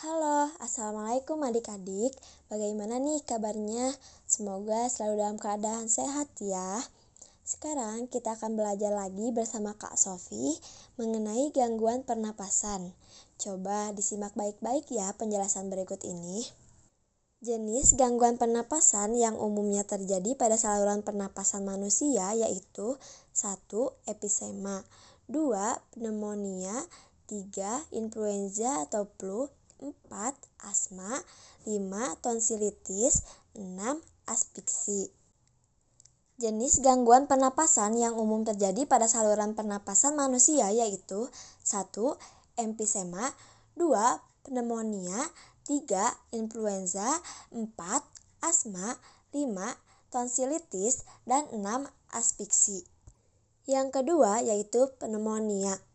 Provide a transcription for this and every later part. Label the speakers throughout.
Speaker 1: Halo, Assalamualaikum adik-adik. Bagaimana nih kabarnya? Semoga selalu dalam keadaan sehat ya. Sekarang kita akan belajar lagi bersama Kak Sofi mengenai gangguan pernapasan. Coba disimak baik-baik ya penjelasan berikut ini. Jenis gangguan pernapasan yang umumnya terjadi pada saluran pernapasan manusia yaitu 1. Episema 2. Pneumonia 3. Influenza atau flu 4. Asma 5. Tonsilitis 6. Aspiksi Jenis gangguan pernapasan yang umum terjadi pada saluran pernapasan manusia yaitu 1. Empisema 2. Pneumonia 3. Influenza 4. Asma 5. Tonsilitis dan 6. Aspiksi Yang kedua yaitu pneumonia.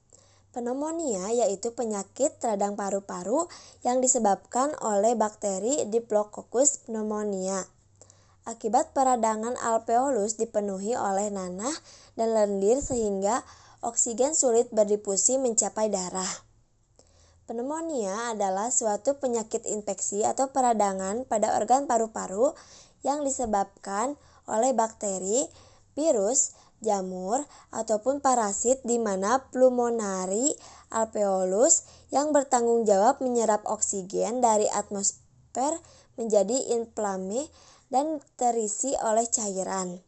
Speaker 1: Pneumonia yaitu penyakit radang paru-paru yang disebabkan oleh bakteri Diplococcus pneumonia. Akibat peradangan alveolus dipenuhi oleh nanah dan lendir sehingga oksigen sulit berdifusi mencapai darah. Pneumonia adalah suatu penyakit infeksi atau peradangan pada organ paru-paru yang disebabkan oleh bakteri, virus, jamur, ataupun parasit di mana pulmonari alveolus yang bertanggung jawab menyerap oksigen dari atmosfer menjadi inflame dan terisi oleh cairan.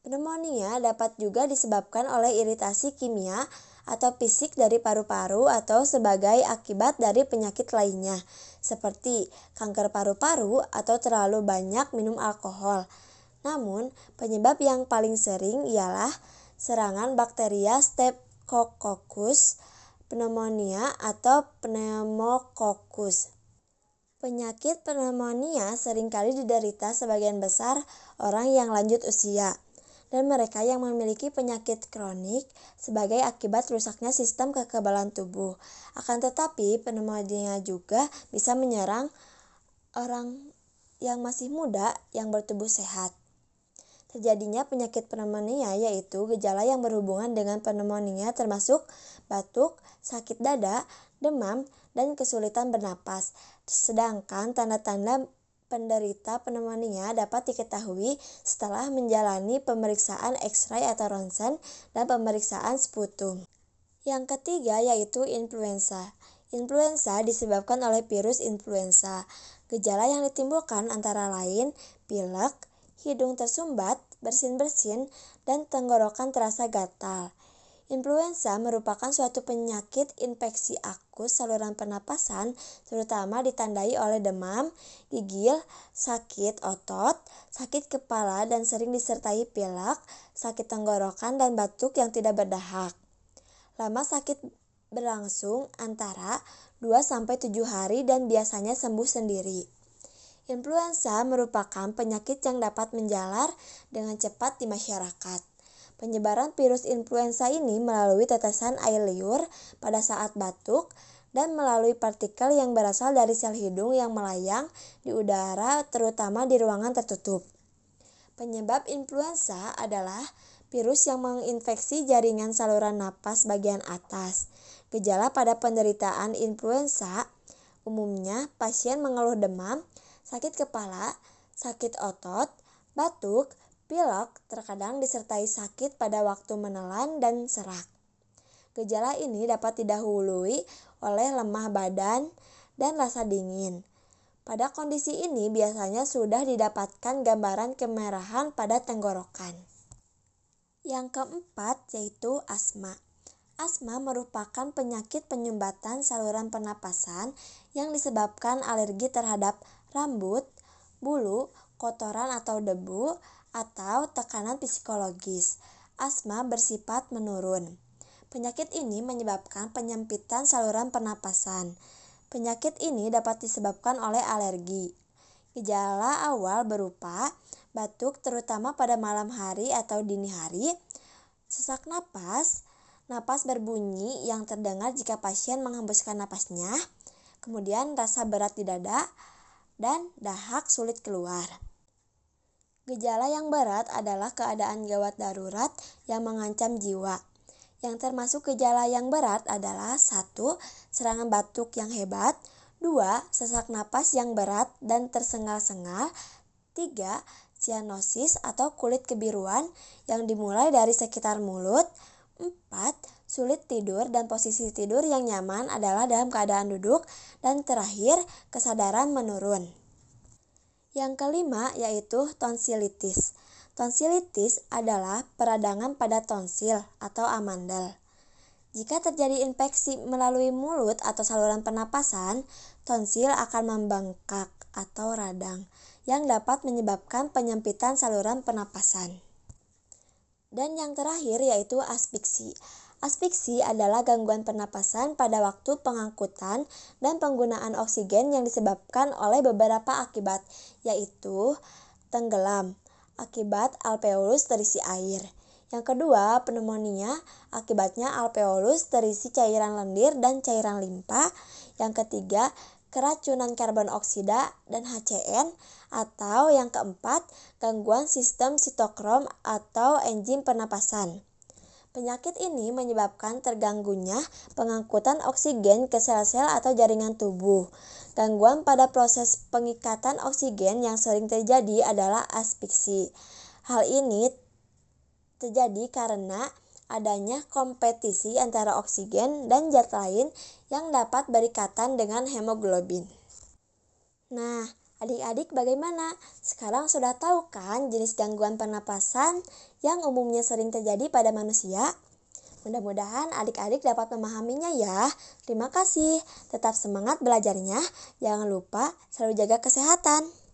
Speaker 1: Pneumonia dapat juga disebabkan oleh iritasi kimia atau fisik dari paru-paru atau sebagai akibat dari penyakit lainnya seperti kanker paru-paru atau terlalu banyak minum alkohol. Namun, penyebab yang paling sering ialah serangan bakteria Streptococcus pneumonia atau pneumococcus. Penyakit pneumonia sering kali diderita sebagian besar orang yang lanjut usia dan mereka yang memiliki penyakit kronik sebagai akibat rusaknya sistem kekebalan tubuh. Akan tetapi, pneumonia juga bisa menyerang orang yang masih muda yang bertubuh sehat. Terjadinya penyakit pneumonia yaitu gejala yang berhubungan dengan pneumonia termasuk batuk, sakit dada, demam, dan kesulitan bernapas. Sedangkan tanda-tanda penderita pneumonia dapat diketahui setelah menjalani pemeriksaan X-ray atau ronsen dan pemeriksaan sputum. Yang ketiga yaitu influenza. Influenza disebabkan oleh virus influenza. Gejala yang ditimbulkan antara lain pilek, hidung tersumbat, bersin-bersin, dan tenggorokan terasa gatal. Influenza merupakan suatu penyakit infeksi akut saluran pernapasan, terutama ditandai oleh demam, gigil, sakit otot, sakit kepala, dan sering disertai pilek, sakit tenggorokan, dan batuk yang tidak berdahak. Lama sakit berlangsung antara 2-7 hari dan biasanya sembuh sendiri. Influenza merupakan penyakit yang dapat menjalar dengan cepat di masyarakat. Penyebaran virus influenza ini melalui tetesan air liur pada saat batuk dan melalui partikel yang berasal dari sel hidung yang melayang di udara terutama di ruangan tertutup. Penyebab influenza adalah virus yang menginfeksi jaringan saluran napas bagian atas. Gejala pada penderitaan influenza umumnya pasien mengeluh demam, sakit kepala, sakit otot, batuk, Pilek terkadang disertai sakit pada waktu menelan dan serak. Gejala ini dapat didahului oleh lemah badan dan rasa dingin. Pada kondisi ini biasanya sudah didapatkan gambaran kemerahan pada tenggorokan. Yang keempat yaitu asma. Asma merupakan penyakit penyumbatan saluran pernapasan yang disebabkan alergi terhadap rambut, bulu, kotoran atau debu, atau tekanan psikologis. Asma bersifat menurun. Penyakit ini menyebabkan penyempitan saluran pernapasan. Penyakit ini dapat disebabkan oleh alergi. Gejala awal berupa batuk terutama pada malam hari atau dini hari, sesak napas, napas berbunyi yang terdengar jika pasien menghembuskan napasnya, kemudian rasa berat di dada, dan dahak sulit keluar. Gejala yang berat adalah keadaan gawat darurat yang mengancam jiwa. Yang termasuk gejala yang berat adalah satu Serangan batuk yang hebat 2. Sesak napas yang berat dan tersengal-sengal. 3. Sianosis atau kulit kebiruan yang dimulai dari sekitar mulut. 4. Sulit tidur dan posisi tidur yang nyaman adalah dalam keadaan duduk. Dan terakhir, kesadaran menurun. Yang kelima yaitu tonsilitis. Tonsilitis adalah peradangan pada tonsil atau amandel. Jika terjadi infeksi melalui mulut atau saluran pernapasan, tonsil akan membengkak atau radang yang dapat menyebabkan penyempitan saluran pernapasan. Dan yang terakhir yaitu aspiksi. Aspiksi adalah gangguan pernapasan pada waktu pengangkutan dan penggunaan oksigen yang disebabkan oleh beberapa akibat, yaitu tenggelam akibat alveolus terisi air, yang kedua, pneumonia akibatnya alveolus terisi cairan lendir dan cairan limpa. Yang ketiga, keracunan karbon oksida dan HCN atau yang keempat, gangguan sistem sitokrom atau enzim pernapasan. Penyakit ini menyebabkan terganggunya pengangkutan oksigen ke sel-sel atau jaringan tubuh. Gangguan pada proses pengikatan oksigen yang sering terjadi adalah aspiksi. Hal ini terjadi karena adanya kompetisi antara oksigen dan zat lain yang dapat berikatan dengan hemoglobin. Nah, adik-adik bagaimana? Sekarang sudah tahu kan jenis gangguan pernapasan yang umumnya sering terjadi pada manusia? Mudah-mudahan adik-adik dapat memahaminya ya. Terima kasih. Tetap semangat belajarnya. Jangan lupa selalu jaga kesehatan.